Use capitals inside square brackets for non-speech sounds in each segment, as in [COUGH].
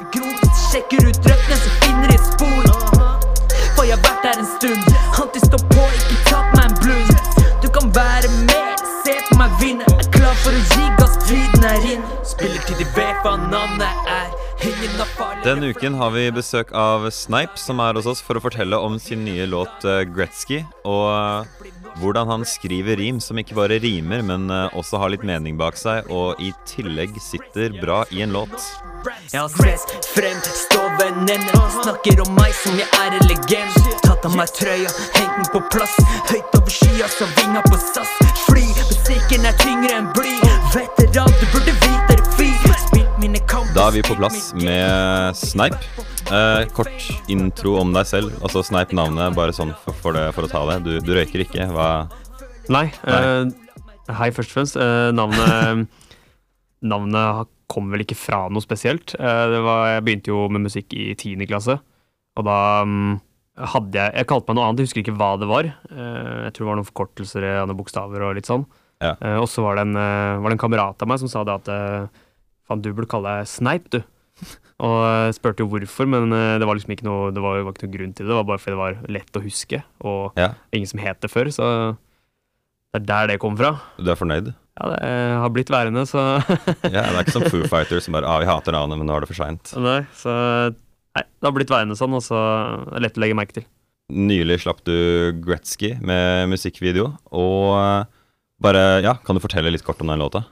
Kroken sjekker ut røttene, så finner de spor. For jeg har vært der en stund. Alltid stå på, ikke tatt meg en blund. Du kan være med, se på meg vinne. Er klar for å gi gass, tiden er inn. Spiller til de vet hva navnet er. Denne uken har vi besøk av Snipe, som er hos oss for å fortelle om sin nye låt eh, Gretzky. Og hvordan han skriver rim som ikke bare rimer, men eh, også har litt mening bak seg, og i tillegg sitter bra i en låt. Jeg har sett frem, stå venner Snakker om meg som jeg er en legend. Tatt av meg trøya, hengt den på plass. Høyt over skya, så vinga på sass. Fly, musikken er tyngre enn bly. Veteran, du burde vite Da er vi på plass med Snipe. Eh, kort intro om deg selv. Altså Snipe navnet, bare sånn for, for, det, for å ta det. Du, du røyker ikke. Hva Nei. eh, hei, først og fremst. Eh, navnet [LAUGHS] Navnet kom vel ikke fra noe spesielt. Eh, det var, jeg begynte jo med musikk i tiende klasse, og da um, hadde jeg Jeg kalte meg noe annet, jeg husker ikke hva det var. Eh, jeg tror det var noen forkortelser i andre bokstaver og litt sånn. Ja. Eh, og så var, det en, var det en kamerat av meg som sa det at Faen, du burde kalle deg Sneip, du. Og jeg spurte jo hvorfor, men eh, det var liksom ikke noe, det var, var ikke noe grunn til det. Det var bare fordi det var lett å huske, og Ja, ingen som het det før, så det er der det kom fra. du er fornøyd? Ja, det eh, har blitt værende, så [LAUGHS] Ja, Det er ikke som Foo Fighters som bare ah, 'Vi hater navnet, men nå er det for seint'. Nei, så Nei, det har blitt værende sånn, og så er det lett å legge merke til. Nylig slapp du Gretzky med musikkvideo. Og eh, bare, ja, kan du fortelle litt kort om den låta?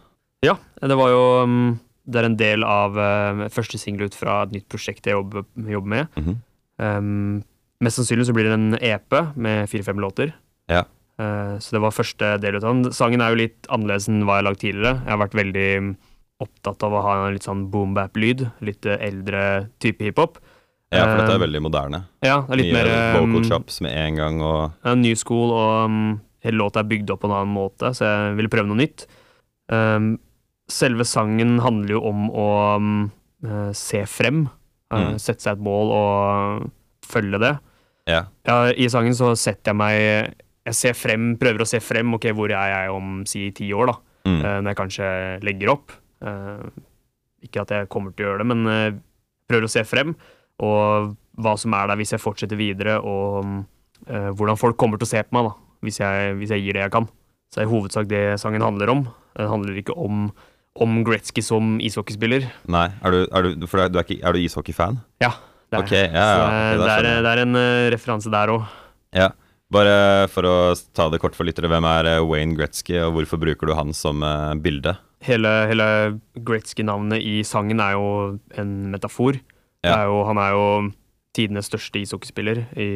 Ja, det var jo mm, Det er en del av uh, første singel ut fra et nytt prosjekt jeg jobber, jobber med. Mhm. Um, mest sannsynlig så blir det en EP med fire-fem låter. Ja. Uh, så det var første del ut av den. Sangen er jo litt annerledes enn hva jeg har lagd tidligere. Jeg har vært veldig mm, opptatt av å ha en litt sånn boom-bap-lyd. Litt eh, eldre type hiphop. Ja, for dette er veldig moderne. Ja, det er litt Nye mer vocal um, chops med en gang og Ja, New school, og um, hele låta er bygd opp på en annen måte, så jeg ville prøve noe nytt. Um, selve sangen handler jo om å eh, se frem, Mm. sette seg et mål og følge det. Yeah. Ja, I sangen så setter jeg meg Jeg ser frem, prøver å se frem. Ok, hvor er jeg om si ti år, da? Mm. Uh, når jeg kanskje legger opp. Ikke at jeg kommer til å gjøre det, men prøver å se frem. Og hva som er der hvis jeg fortsetter videre, og eh, hvordan folk kommer til å se på meg da, hvis jeg, hvis jeg gir det jeg kan. Så det er i hovedsak det sangen handler om. Den handler ikke om, om Gretzky som ishockeyspiller. Nei, er du, er du, for du er, ikke, er du ishockeyfan? Ja, det er okay, ja, ja, det, er, det er en uh, referanse der òg. Ja. Bare for å ta det kort for lyttere, hvem er eh, Wayne Gretzky, og hvorfor bruker du han som uh, bilde? Hele, hele Gretzky-navnet i sangen er jo en metafor. Det er jo, han er jo tidenes største ishockeyspiller i,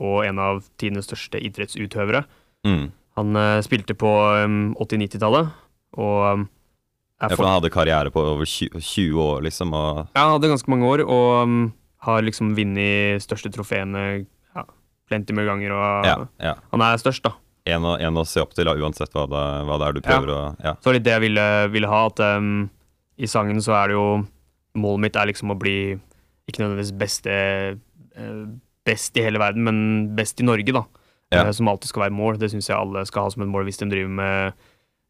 og en av tidenes største idrettsutøvere. Mm. Han uh, spilte på um, 80-90-tallet, og um, Ja, for han hadde karriere på over 20, 20 år, liksom, og ja, han hadde ganske mange år, og um, har liksom vunnet største trofeene ja, plenty med ganger, og ja. ja. han er størst, da. En, å, en å se opp til, da, uansett hva det, hva det er du prøver å Ja. Så litt det jeg ville, ville ha, at um, i sangen så er det jo Målet mitt er liksom å bli ikke nødvendigvis beste eh, Best i hele verden, men best i Norge, da. Ja. Eh, som alltid skal være mål. Det syns jeg alle skal ha som et mål hvis de driver med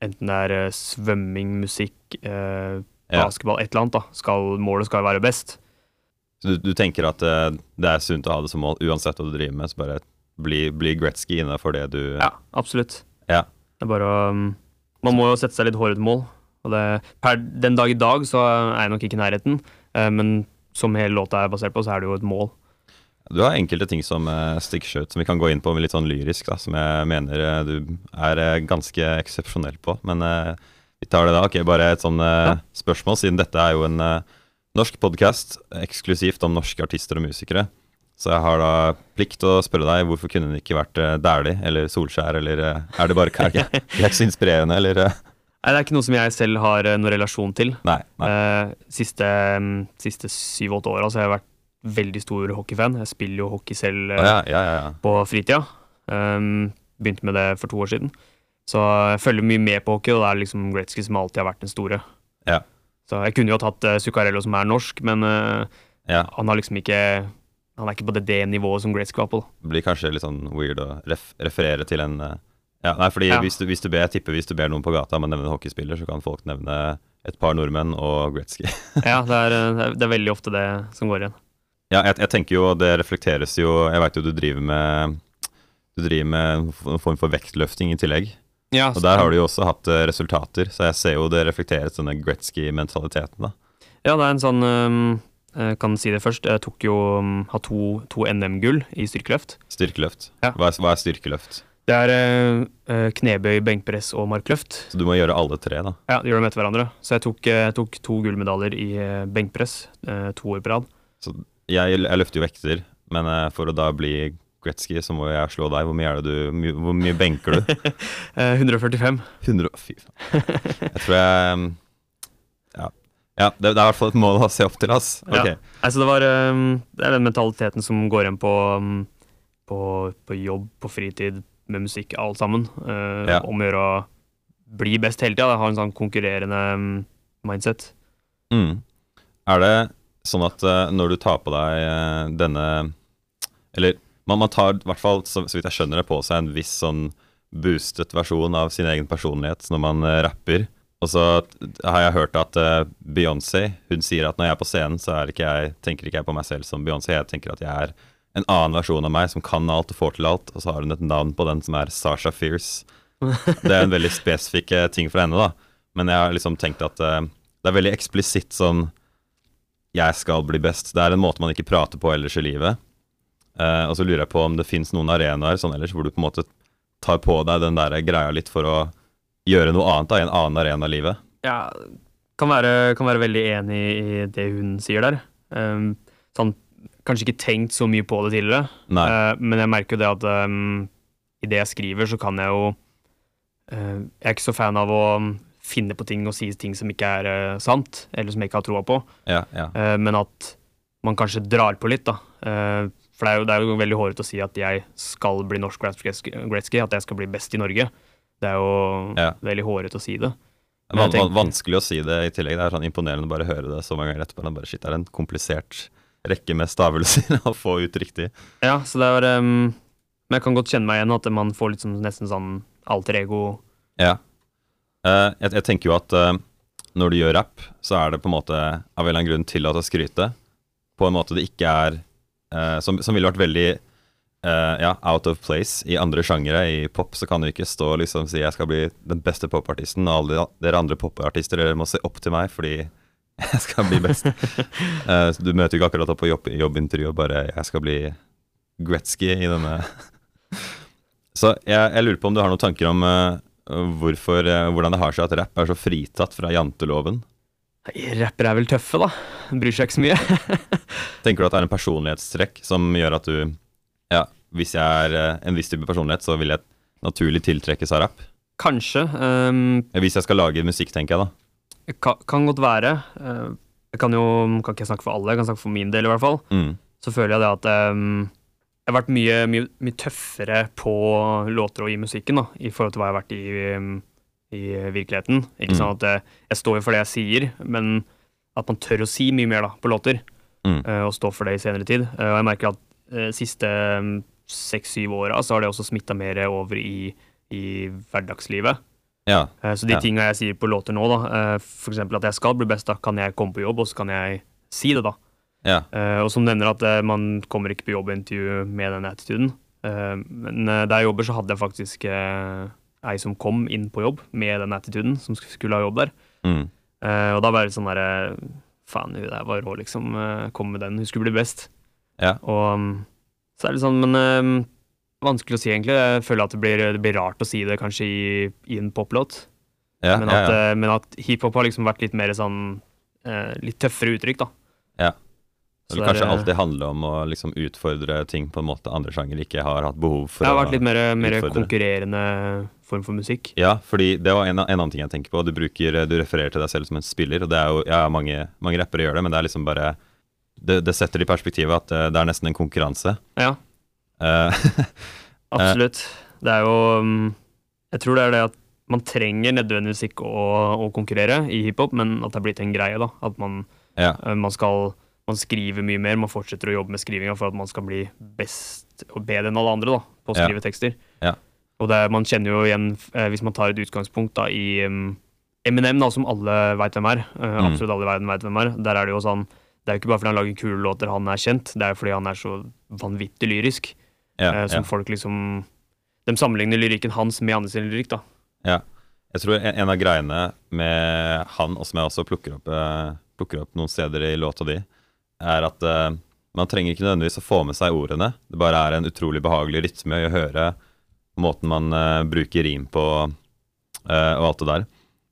enten det er eh, svømming, musikk, eh, basketball, et eller annet. da. Skal, målet skal være best. Så du, du tenker at eh, det er sunt å ha det som mål, uansett hva du driver med, så bare bli, bli Gretzky innenfor det du Ja, absolutt. Ja. Det er bare um, Man må jo sette seg litt hårete mål. Og det, per den dag i dag så er jeg nok ikke i nærheten, eh, men som hele låta er basert på, så er det jo et mål. Du har enkelte ting som uh, stikker seg ut, som vi kan gå inn på med litt sånn lyrisk, da, som jeg mener eh, du er eh, ganske eksepsjonell på. Men eh, vi tar det da. Ok, Bare et sånn eh, spørsmål, siden dette er jo en eh, norsk podkast eksklusivt om norske artister og musikere. Så jeg har da plikt å spørre deg hvorfor kunne det ikke vært Dæhlie eller Solskjær, eller eh, er det bare er [LAUGHS] det er ikke så inspirerende, eller eh, Nei, Det er ikke noe som jeg selv har eh, noen relasjon til. Nei. nei. Eh, siste mm, siste syv-åtte åra har jeg vært veldig stor hockeyfan. Jeg spiller jo hockey selv eh, ja, ja, ja, på fritida. Um, begynte med det for to år siden. Så jeg følger mye med på hockey, og det er liksom Gretzky som alltid har vært den store. Ja. Så jeg kunne jo tatt uh, Zuccarello, som er norsk, men uh, ja. han har liksom ikke Han er ikke på det, det nivået som Gretzky var på. da. blir kanskje litt sånn weird å ref referere til en uh, Ja, nei, fordi. Hvis, du, hvis du ber, jeg tipper hvis du ber noen på gata om å nevne hockeyspiller, så kan folk nevne et par nordmenn og Gretzky. Ja, det [LAUGHS] det er, det er veldig ofte det som går igjen. Ja, jeg, jeg tenker jo, det reflekteres jo Jeg veit jo du driver med Du driver med en form for vektløfting i tillegg. Ja, Og der har du jo også hatt eh, resultater, så jeg ser jo det reflekteres denne Gretzky-mentaliteten. da. Ja, det er en sånn Jeg kan si det først. Jeg tok jo har to, to NM-gull i styrkeløft. Styrkeløft. Ja. Hva, er, hva er styrkeløft? Det er eh, eh, knebøy, benkpress og markløft. Så du må gjøre alle tre, da. Ja, de gjør dem etter hverandre. Så jeg tok, eh, jeg tok to gullmedaljer i eh, benkpress eh, to år på rad. Jeg, jeg løfter jo vekter, men eh, for å da bli Gretzky, så må jeg slå deg. Hvor mye er det du my, Hvor mye benker du? [LAUGHS] Eh, 145. 100 Fy faen. Jeg tror jeg mm, Ja. ja det, det er i hvert fall et mål å se opp til, ass. Ja. Altså, det, var, um, det er den mentaliteten som går igjen på, um, på, på jobb, på fritid, med musikk, alt sammen. Eh, Ja. Om å gjøre å bli best hele tida. Ha en sånn konkurrerende mindset. Mm. Er det sånn at uh, når du tar på deg uh, denne Eller man, man tar i hvert fall, så, så vidt jeg skjønner det, på seg en viss sånn boostet versjon av sin egen personlighet når man uh, rapper. Og så har jeg hørt at Beyoncé hun sier at når jeg er på scenen, så er ikke jeg, tenker ikke jeg på meg selv som Beyoncé. Jeg tenker at jeg er en annen versjon av meg som kan alt og får til alt. Og så har hun et navn på den som er Sasha Fierce. [LAUGHS] Det er en veldig spesifikk ting for henne, da. Men jeg har liksom tenkt at det er veldig eksplisitt sånn Jeg skal bli best. Det er en måte man ikke prater på ellers i livet. Uh, og så lurer jeg på om det fins noen arenaer sånn ellers hvor du på en måte tar på deg den der greia litt for å gjøre noe annet da, i en annen arena i livet. Ja, kan være, kan være veldig enig i det hun sier der. Um, sånn, kanskje ikke tenkt så mye på det tidligere, eh, men jeg merker jo det at um, i det jeg skriver, så kan jeg jo uh, Jeg er ikke så fan av å um, finne på ting og si ting som ikke er uh, sant, eller som jeg ikke har troa på, Ja, ja. Uh, men at man kanskje drar på litt, da. Uh, for det er, jo, det er jo veldig hårete å si at jeg skal bli norsk Gretzky, at jeg skal bli best i Norge. Det er jo Ja. veldig hårete å si det. Er van tenker- vanskelig å si det i tillegg. Det er sånn imponerende å bare høre det så mange ganger etterpå. Det er Bare, shit, det er en komplisert rekke med stavelser å få ut riktig. Ja, så det var um, Men jeg kan godt kjenne meg igjen at man får sånn, nesten sånn alter ego Ja. Eh, jeg, jeg tenker jo at uh, når du gjør rapp, så er det på en måte av en eller annen grunn tillatt å skryte. På en måte det ikke er uh, som, som ville vært veldig ja, out of place i andre sjangere. I pop så kan du ikke stå og liksom si 'jeg skal bli den beste popartisten', og alle dere andre popartister dere må se opp til meg fordi [LAUGHS] jeg skal bli best. [LAUGHS] Du møter jo ikke akkurat opp på jobb, jobbintervju og bare 'jeg skal bli Gretzky' i denne [LAUGHS] Så jeg, jeg lurer på om du har noen tanker om hvorfor, eh, hvordan det har seg at rapp er så fritatt fra janteloven? Rappere er vel tøffe, da. Bryr seg ikke så mye. [LAUGHS] Tenker du at det er en personlighetstrekk som gjør at du Ja, hvis jeg er eh, en viss type personlighet, så vil jeg naturlig tiltrekkes av rapp? Kanskje. Um, Hvis jeg skal lage musikk, tenker jeg da. kan, kan godt være. Uh, jeg kan jo kan ikke snakke for alle, jeg kan snakke for min del i hvert fall. Mm. Så føler jeg det at um, jeg har vært mye, mye, mye tøffere på låter og i musikken da, i forhold til hva jeg har vært i, um, i virkeligheten. Ikke Mm. sånn at eh, jeg står jo for det jeg sier, men at man tør å si mye mer da, på låter. Mm. eh, og stå for det i senere tid. Eh, og jeg merker at de siste um, seks-syv åra så har det også smitta mer over i, i hverdagslivet. Ja. Så de Ja. tinga jeg sier på låter nå, da, f.eks. at jeg skal bli best, da kan jeg komme på jobb, og så kan jeg si det, da. Ja. Uh, og som nevner at uh, man kommer ikke på jobbintervju med den attituden. Uh, men der jeg jobber, så hadde jeg faktisk ei som kom inn på jobb med den attituden, som skulle ha jobb der. Mm. Og da var det sånn derre Faen, hun der var rå, liksom. kom med den. Hun skulle bli best. Ja. Og um, så er det sånn, men vanskelig å si, egentlig. Jeg føler at det blir, det blir rart å si det kanskje i, i en poplåt. Ja, men, at, ja. ja. men at hiphop har liksom vært litt mer sånn Litt tøffere uttrykk, da. Ja. Det det er, kanskje eh, alltid handle om å liksom utfordre ting på en måte andre sjanger ikke har hatt behov for Det har vært litt mer, mer konkurrerende form for musikk. Ja, fordi det var en, en annen ting jeg tenker på. Du, bruker, du refererer til deg selv som en spiller, og det er jo Ja, mange, mange rappere gjør det, men det er liksom bare Det, det setter det i perspektivet at eh, det er nesten en konkurranse. Ja, Uh, [LAUGHS] absolutt. Det er jo um, Jeg tror det er det at man trenger nødvendigvis ikke å, å konkurrere i hiphop, men at det er blitt en greie, da. At man, ja. man skal man skriver mye mer, man fortsetter å jobbe med skrivinga for at man skal bli best og bedre enn alle andre da, på å Ja. skrive tekster. Ja. Og det, man kjenner jo igjen, eh, hvis man tar et utgangspunkt da, i, um, Eminem, da, som alle veit hvem er, eh, Mm. absolutt alle i verden veit hvem er, der er det jo sånn Det er jo ikke bare fordi han lager kule låter han er kjent, det er jo fordi han er så vanvittig lyrisk. Ja, eh, som ja. folk liksom De sammenligner lyrikken hans med andre sin lyrikk, da. Ja. Jeg tror en, en av greiene med han, og som jeg også plukker opp, eh, plukker opp noen steder i låta di, er at uh, man trenger ikke nødvendigvis å få med seg ordene. Det bare er en utrolig behagelig rytme i å høre måten man uh, bruker rim på eh, og alt det der.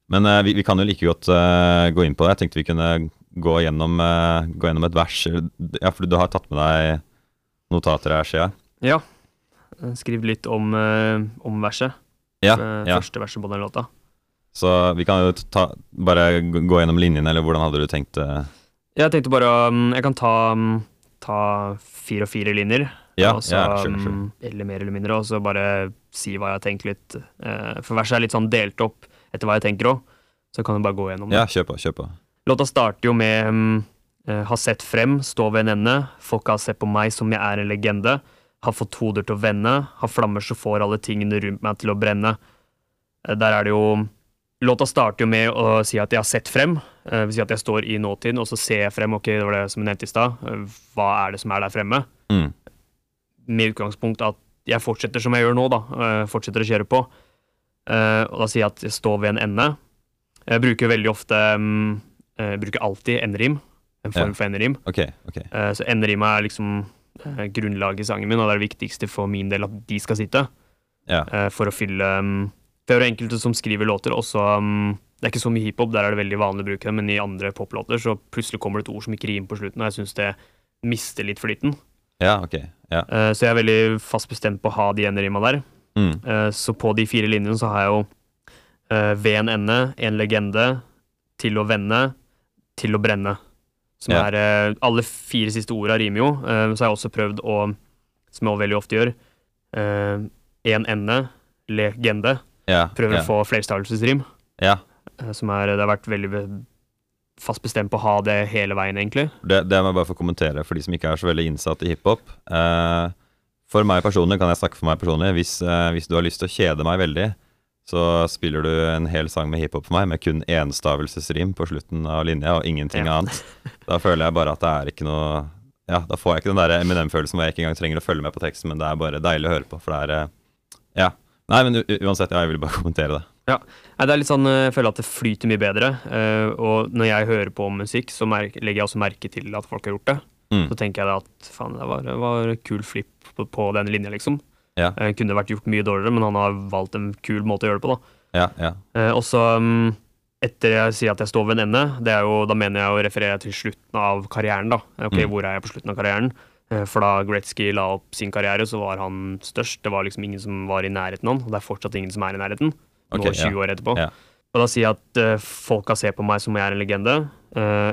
Men vi, vi kan jo like godt gå inn på det. Jeg tenkte vi kunne gå gjennom, gå gjennom et vers. Ja, for du har tatt med deg notater her, ser jeg. Ja. Skriv litt om, om verset. Ja, ja. Første verset på den låta. Så vi kan jo ta, bare gå gå gjennom linjene, eller hvordan hadde du tenkt det? Jeg tenkte bare um, Jeg kan ta, um, ta fire og fire linjer. Ja, også, ja, sure, sure. um, Eller mer eller mindre, og så bare si hva jeg har tenkt litt. Eh, for verset er litt sånn delt opp etter hva jeg tenker òg, så kan du bare gå gjennom det. Ja, kjør på, kjør på. Låta starter jo med um, eh, Har sett frem, stå ved en ende. Folk har sett på meg som jeg er en legende. Har fått hoder til å vende. Har flammer så får alle tingene rundt meg til å brenne. Eh, Der er det jo Låta starter jo med å si at jeg har sett frem. Det vil si at jeg står i nåtiden, og så ser jeg frem. Ok, det var det som jeg nevnte i stad. Eh, Hva er det som er der fremme? Mm. Med utgangspunkt at jeg fortsetter som jeg gjør nå, da. eh, Fortsetter å kjøre på. Eh, Og da sier jeg at jeg står ved en ende. Jeg bruker veldig ofte mm, eh, Jeg bruker alltid enderim. En form Ja. for enderim. Okay, okay. Eh, Så enderima er liksom eh, grunnlaget i sangen min, og det er det viktigste for min del at de skal sitte. Ja. eh, For å fylle mm, Det er jo enkelte som skriver låter, også mm, Det er ikke så mye hiphop, der er det veldig vanlig å bruke det, men i andre poplåter så plutselig kommer det et ord som ikke rimer på slutten, og jeg syns det mister litt flyten. Ja, ok. Ja. Eh, Så jeg er veldig fast bestemt på å ha de ene rima der. Mm. Eh, Så på de fire linjene så har jeg jo eh, ved en ende, en legende, til å vende, til å brenne. Som Ja. er Alle fire siste orda rimer jo. Så har jeg også prøvd å, som jeg også veldig ofte gjør, en ende, legende. Ja, Prøver å få flerstavelsesrim. ja. Eh, Som er Det har vært veldig fast bestemt på å ha det hele veien, egentlig. Det, det må jeg bare få kommentere for de som ikke er så veldig innsatt i hiphop. Eh, for meg personlig, kan jeg snakke for meg personlig, hvis, eh, hvis du har lyst til å kjede meg veldig, så spiller du en hel sang med hiphop for meg, med kun enstavelsesrim på slutten av linja og ingenting Ja. annet. Da føler jeg bare at det er ikke noe Ja, da får jeg ikke den der Eminem-følelsen hvor jeg ikke engang trenger å følge med på teksten, men det er bare deilig å høre på, for det er eh, Ja. Nei, men uansett, ja, jeg ville bare kommentere det. Ja, det er litt sånn, eh, Jeg føler at det flyter mye bedre. eh, Og når jeg hører på musikk, så legger jeg også merke til at folk har gjort det. Mm. Så tenker jeg da at faen, det var, det var kul flipp på, på den linja, liksom. Ja. Eh, kunne vært gjort mye dårligere, men han har valgt en kul måte å gjøre det på, da. Ja, ja. Og så, mm, etter jeg sier at jeg står ved en ende, det er jo, da mener jeg å referere til slutten av karrieren, da. Ok, Mm. hvor er jeg på slutten av karrieren? Eh, For da Gretzky la opp sin karriere, så var han størst. Det var liksom ingen som var i nærheten av han, og det er fortsatt ingen som er i nærheten. Nå okay, 20 år etterpå. Ja. Og da sier jeg at uh, folka ser på meg som jeg er en legende. Uh,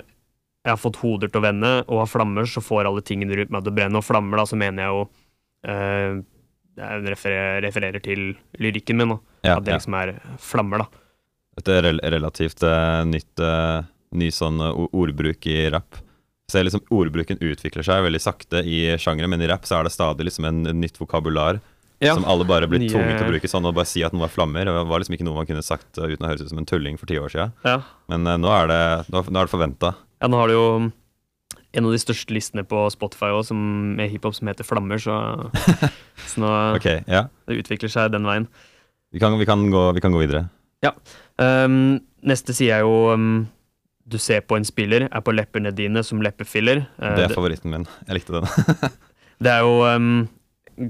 jeg har fått hoder til å vende, og har flammer, så får alle tingene rundt meg til å brenne. Og flammer, da, så mener jeg jo uh, Jeg refererer, refererer til lyrikken min, da. ja, At det ja. liksom er flammer, da. Et relativt eh, nytt eh, ny sånn eh, ordbruk i rap. Så liksom Ordbruken utvikler seg veldig sakte i sjangeren, men i rap så er det stadig liksom en, en nytt vokabular som alle bare blir Nye- tvunget til å bruke sånn og bare si at noe er flammer. Det var liksom ikke noe man kunne sagt eh, uten å høres ut som en tulling for ti år siden. Ja. Men uh, nå er det, nå, nå er det forventa. ja, nå har du jo en av de største listene på Spotify også, som, med hiphop som heter Flammer, så, [LAUGHS] så nå okay, ja. det utvikler seg den veien. Vi kan, vi, kan gå, vi kan gå videre. Um, neste sier jeg jo um, Du ser på en spiller, er på leppene dine som leppefiller. Uh, Det er favoritten min. Jeg likte den. [LAUGHS] det er jo um,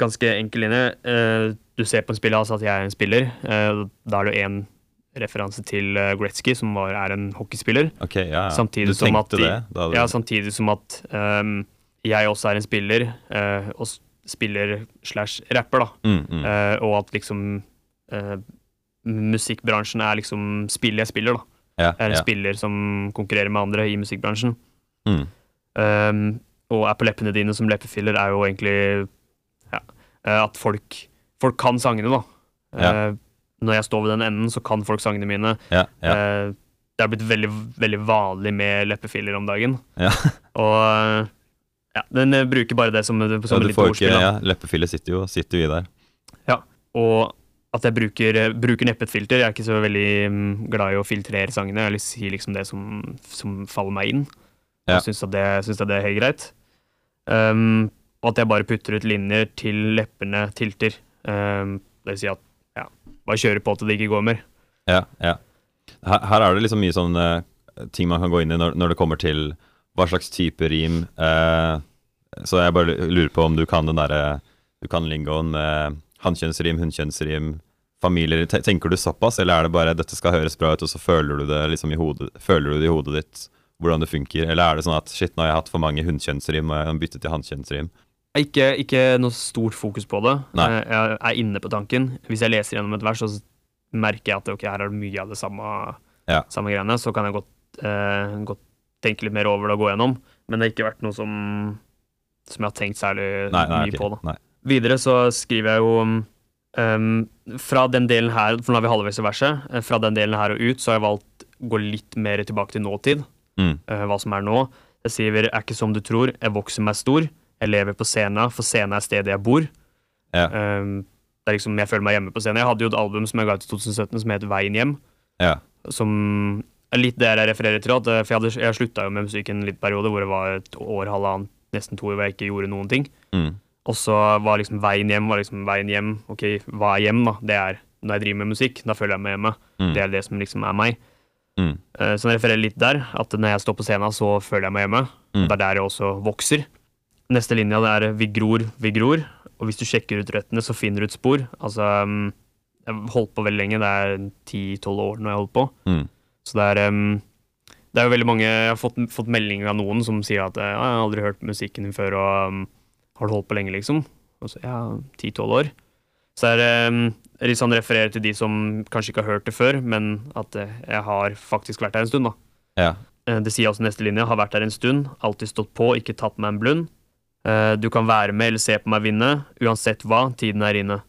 ganske enkel linje. Uh, du ser på en spiller, altså at jeg er en spiller. Uh, da er det én referanse til Gretzky, som var, er en hockeyspiller. Ok, ja, ja. Samtidig du som at tenkte de- det? Da hadde Ja, samtidig som at um, jeg også er en spiller, uh, og spiller slash rapper, da. mm, mm. Og at liksom musikkbransjen er liksom spillet jeg spiller, da. Ja, Jeg er en ja. spiller som konkurrerer med andre i musikkbransjen. Mm. Um, og er på leppene dine som leppefiller er jo egentlig ja, eh, at folk, folk kan sangene, da. Ja. Uh, når jeg står ved den enden, så kan folk sangene mine. ja, ja. Uh, det er blitt veldig, veldig vanlig med leppefiller om dagen. Ja. [LAUGHS] Og ja, den bruker bare det som, som ja, du lite får ordspill. ikke, ja, leppefiller sitter jo, sitter jo i der. Og at jeg bruker, eh, bruker neppe et filter. Jeg er ikke så veldig mm, glad i å filtrere sangene. Jeg vil si liksom det som, som faller meg inn. Ja. Og syns at, at det er helt greit. Um, og at jeg bare putter ut linjer til leppene tilter. Um, det vil si at ja, bare kjører på til det ikke går mer. Ja, ja. Her, her er det liksom mye sånn uh, ting man kan gå inn i når, når det kommer til hva slags type rim. Uh, så jeg bare lurer på om du kan den derre Du kan lingoen med hannkjønnsrim, hunnkjønnsrim, familier. Tenker du såpass, eller er det bare 'dette skal høres bra ut', og så føler du det liksom i hodet, føler du det i hodet ditt hvordan det funker? Eller er det sånn at 'shit, nå har jeg hatt for mange hunnkjønnsrim, og jeg kan bytte til hannkjønnsrim'? Ikke, ikke noe stort fokus på det. Nei. Eh, Jeg er inne på tanken. Hvis jeg leser gjennom et vers, så merker jeg at ok, her er det mye av det samme, Ja. samme greiene. Så kan jeg godt, eh, godt tenke litt mer over det og gå gjennom. Men det har ikke vært noe som, som jeg har tenkt særlig Nei, nei, mye okay. på. da. Videre så skriver jeg jo um, Fra den delen her, for nå er vi halvveis i verset, eh, fra den delen her og ut, så har jeg valgt å gå litt mer tilbake til nåtid. Mm. Uh, hva som er nå. Jeg skriver 'er ikke som du tror, jeg vokser meg stor'. Jeg lever på scenen, for scenen er stedet jeg bor. Ja. Um, det er liksom, Jeg føler meg hjemme på scenen. Jeg hadde jo et album som jeg ga ut i 2017 som het 'Veien hjem'. Ja. Som er litt det jeg refererer til. At, eh, for jeg, hadde, jeg slutta jo med musikken en litt periode hvor det var et år, halvannet, nesten to år hvor jeg ikke gjorde noen ting. Mm. Og så var liksom veien hjem var liksom veien hjem. Ok, hva er hjem, da? Det er når jeg driver med musikk. Da føler jeg meg hjemme. Mm. Det er det som liksom er meg. Mm. Eh, Så jeg refererer litt der, at når jeg står på scenen, så føler jeg meg hjemme. Mm. Det er der jeg også vokser. Neste linja det er vi gror, vi gror. Og hvis du sjekker ut røttene, så finner du et spor. Altså, um, jeg holdt på veldig lenge, det er 10-12 år når jeg holdt på. Mm. Så det er, um, det er jo veldig mange Jeg har fått, fått meldinger av noen som sier at 'jeg har aldri hørt musikken din før', og um, 'har du holdt på lenge', liksom? Og så ja, 10-12 år. Så er det sånn refererer til de som kanskje ikke har hørt det før, men at eh, jeg har faktisk vært der en stund, da. Ja. Eh, Det sier altså neste linje. Har vært der en stund, alltid stått på, ikke tatt meg en blund. Eh, Du kan være med eller se på meg vinne, uansett hva, tiden er inne.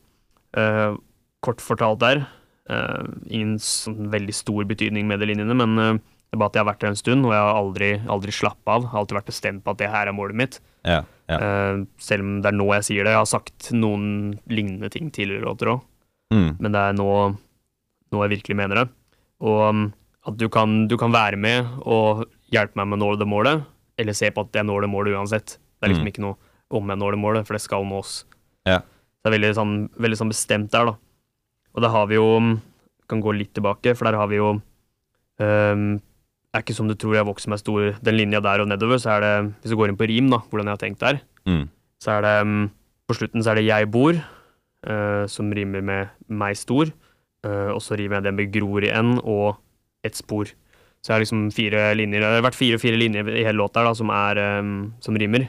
Eh, Kort fortalt der, eh, ingen sånn veldig stor betydning med de linjene, men det er bare at jeg har vært der en stund, og jeg har aldri, aldri slappa av. Har alltid vært bestemt på at det her er målet mitt. Ja. Ja. Uh, Selv om det er nå jeg sier det. Jeg har sagt noen lignende ting tidligere låter òg Mm. men det er nå, nå jeg virkelig mener det. Og um, at du kan, du kan være med og hjelpe meg med å nå det målet, eller se på at jeg når det målet uansett. Det er liksom Mm. ikke noe om jeg når det målet, for det skal nås. Ja. Det er veldig sånn, veldig sånn bestemt der, da. Og der har vi jo um, Kan gå litt tilbake, for der har vi jo um, Er ikke som du tror jeg vokser meg stor. Den linja der og nedover, så er det Hvis du går inn på rim, da, hvordan jeg har tenkt der, Mm. så er det um, På slutten så er det 'jeg bor', uh, som rimer med 'meg stor'. uh, og så rimer jeg det med 'gror' i n og et spor. Så jeg har liksom fire linjer Det har vært fire-fire linjer i hele låta da, som, er, um, som rimer.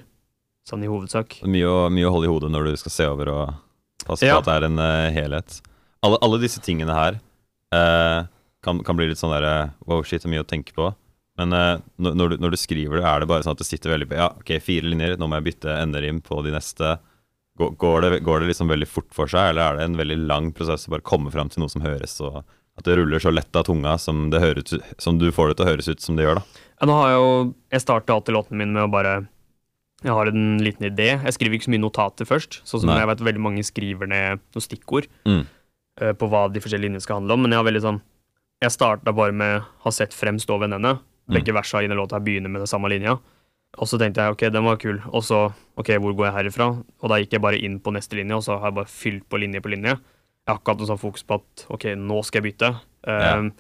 Sånn i hovedsak. Mye å, mye å holde i hodet når du skal se over og passe Ja. på at det er en uh, helhet. Alle, alle disse tingene her eh, kan, kan bli litt sånn der Wow, shit, er mye å tenke på. Men uh, når, du, når du skriver det, er det bare sånn at det sitter veldig på Ja, ok, fire linjer, nå må jeg bytte enderim på de neste. Går, går, det, går det liksom veldig fort for seg, eller er det en veldig lang prosess å bare komme fram til noe som høres, og at det ruller så lett av tunga som, ut- som du får det til å høres ut som det gjør, da? Ja, nå har jeg jo Jeg starter alltid låten min med å bare Jeg har en liten idé. Jeg skriver ikke så mye notater først. Sånn som Nei. jeg vet veldig mange skriver ned noen stikkord Mm. uh, på hva de forskjellige linjene skal handle om. Men jeg har veldig sånn Jeg starta bare med 'har sett frem, stå ved henne'. Begge versa i den låta begynner med den samme linja. Og så tenkte jeg ok, den var kul. Og så ok, hvor går jeg herifra? Og da gikk jeg bare inn på neste linje, og så har jeg bare fylt på linje på linje. Jeg har ikke hatt noe sånn fokus på at ok, nå skal jeg bytte. Ja. Um,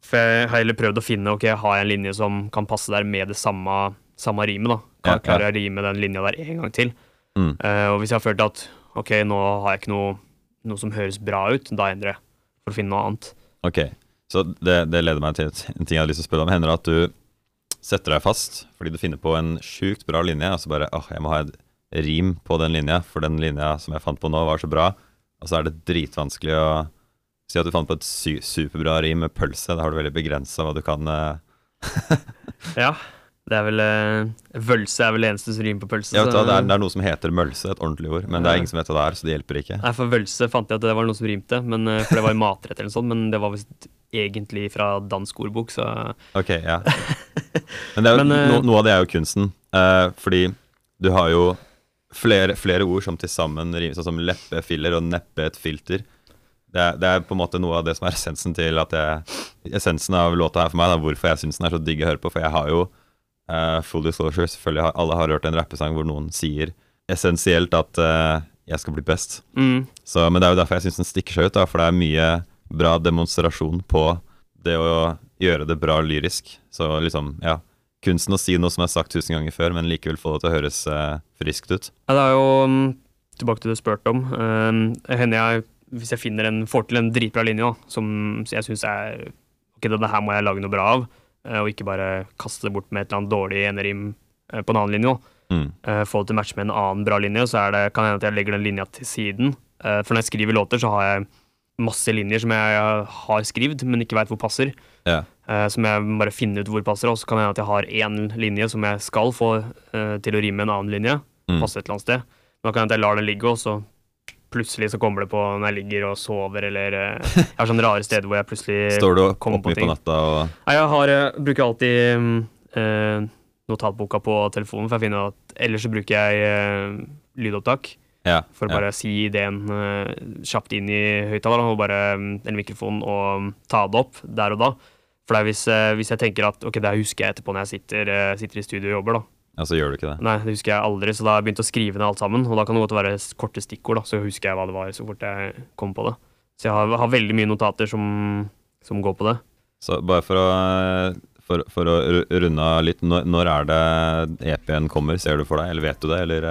For jeg har heller prøvd å finne ok, har jeg en linje som kan passe der med det samme, samme rimet. da. Kan, Ja, ja. Klarer jeg å rime den linja der en gang til? Mm. Uh, og hvis jeg har følt at ok, nå har jeg ikke noe, noe som høres bra ut, da endrer jeg for å finne noe annet. Ok, så det, det leder meg til en ting jeg hadde lyst til å spørre om. Hender det at du setter deg fast fordi du finner på en sjukt bra linje, og så bare åh, jeg må ha et rim på den linja, for den linja som jeg fant på nå, var så bra, og så er det dritvanskelig å si at du fant på et su superbra rim med pølse. Da har du veldig begrensa hva du kan eh, [LAUGHS] Ja, det er vel eh, Vølse er vel det eneste som rimer på pølse. Ja, det, er, det er noe som heter mølse, et ordentlig ord, men det er ingen som vet hva det er, så det hjelper ikke. Nei, for vølse fant jeg at det var noe som rimte, men, eh, for det var en matrett eller noe sånt, men det var visst egentlig fra dansk ordbok, så Ok, ja. Men, det jo, [LAUGHS] Men, eh, no, noe av det er jo kunsten. Uh, fordi du har jo flere, flere ord som til sammen rimer, sånn som leppefiller og neppe et filter. det er, det er på en måte noe av det som er essensen til at jeg Essensen av låta her for meg, da, hvorfor jeg syns den er så digg å høre på. For jeg har jo uh, full disclosure, selvfølgelig har alle har hørt en rappesang hvor noen sier essensielt at uh, jeg skal bli best. Mm. Så, men det er jo derfor jeg syns den stikker seg ut, da, for det er mye bra demonstrasjon på det å gjøre det bra lyrisk. Så liksom, ja. Kunsten å si noe som er sagt tusen ganger før, men likevel få det til å høres eh, friskt ut. Ja, det er jo um, Tilbake til det du spurte om. Uh, jeg, hvis jeg finner en, får til en dritbra linje da, som jeg syns er Ok, denne her må jeg lage noe bra av, uh, og ikke bare kaste det bort med et eller annet dårlig enerim uh, på en annen linje. da. Mm. Uh, få det til å matche med en annen bra linje, så det, kan det hende at jeg legger den linja til siden. For når jeg skriver låter, så har jeg masse linjer som jeg har skrevet, men ikke veit hvor passer. Ja. Uh, som jeg bare finner ut hvor passer, og så kan det hende at jeg har én linje som jeg skal få uh, til å rime med en annen linje. Mm. Passe et eller annet sted. Men da kan det hende at jeg lar den ligge, og så plutselig så kommer det på når jeg ligger og sover, eller uh, Jeg har sånne rare steder hvor jeg plutselig [LAUGHS] Står du opp, mye på ting. natta og Nei, jeg har, bruker alltid eh, notatboka på telefonen, for jeg finner at ellers så bruker jeg lydopptak. Ja. For å ja. bare si ideen uh, kjapt inn i høyttaleren mm, en mikrofon og mm, ta det opp der og da. For det er hvis, uh, hvis jeg tenker at ok, det husker jeg etterpå når jeg sitter, uh, sitter i studio og jobber, da. ja, så gjør du ikke det. Nei, det husker jeg aldri, så da har jeg begynt å skrive ned alt sammen. Og da kan det godt være korte stikkord, da, så husker jeg hva det var så fort jeg kom på det. Så jeg har, har veldig mye notater som, som går på det. Så bare for å, for, for å runde av litt, når, når er det EP-en kommer, ser du for deg, eller vet du det, eller?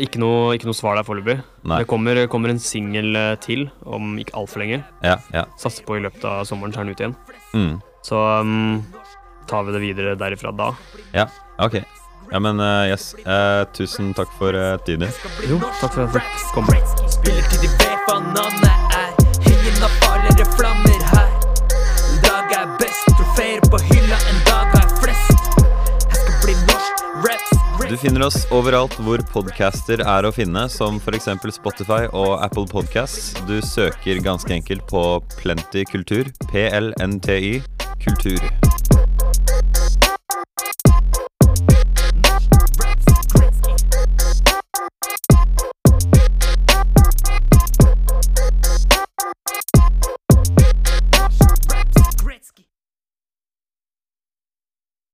Ikke noe, ikke noe svar der foreløpig. Det kommer, kommer en singel eh, til om ikke altfor lenge. Ja, ja. Satser på i løpet av sommeren tar den ut igjen. Mm. Så um, tar vi det videre derifra da. Ja, ok. Ja, men uh, yes. Uh, tusen takk for uh, tiden din. Jo, takk for at jeg fikk komme. Spiller til de vet hva navnet er. Hyen av farligere flammer finner oss overalt hvor podcaster er å finne, som f.eks. Spotify og Apple Podcasts. Du søker ganske enkelt på Plenty Kultur. PLNTY Kultur.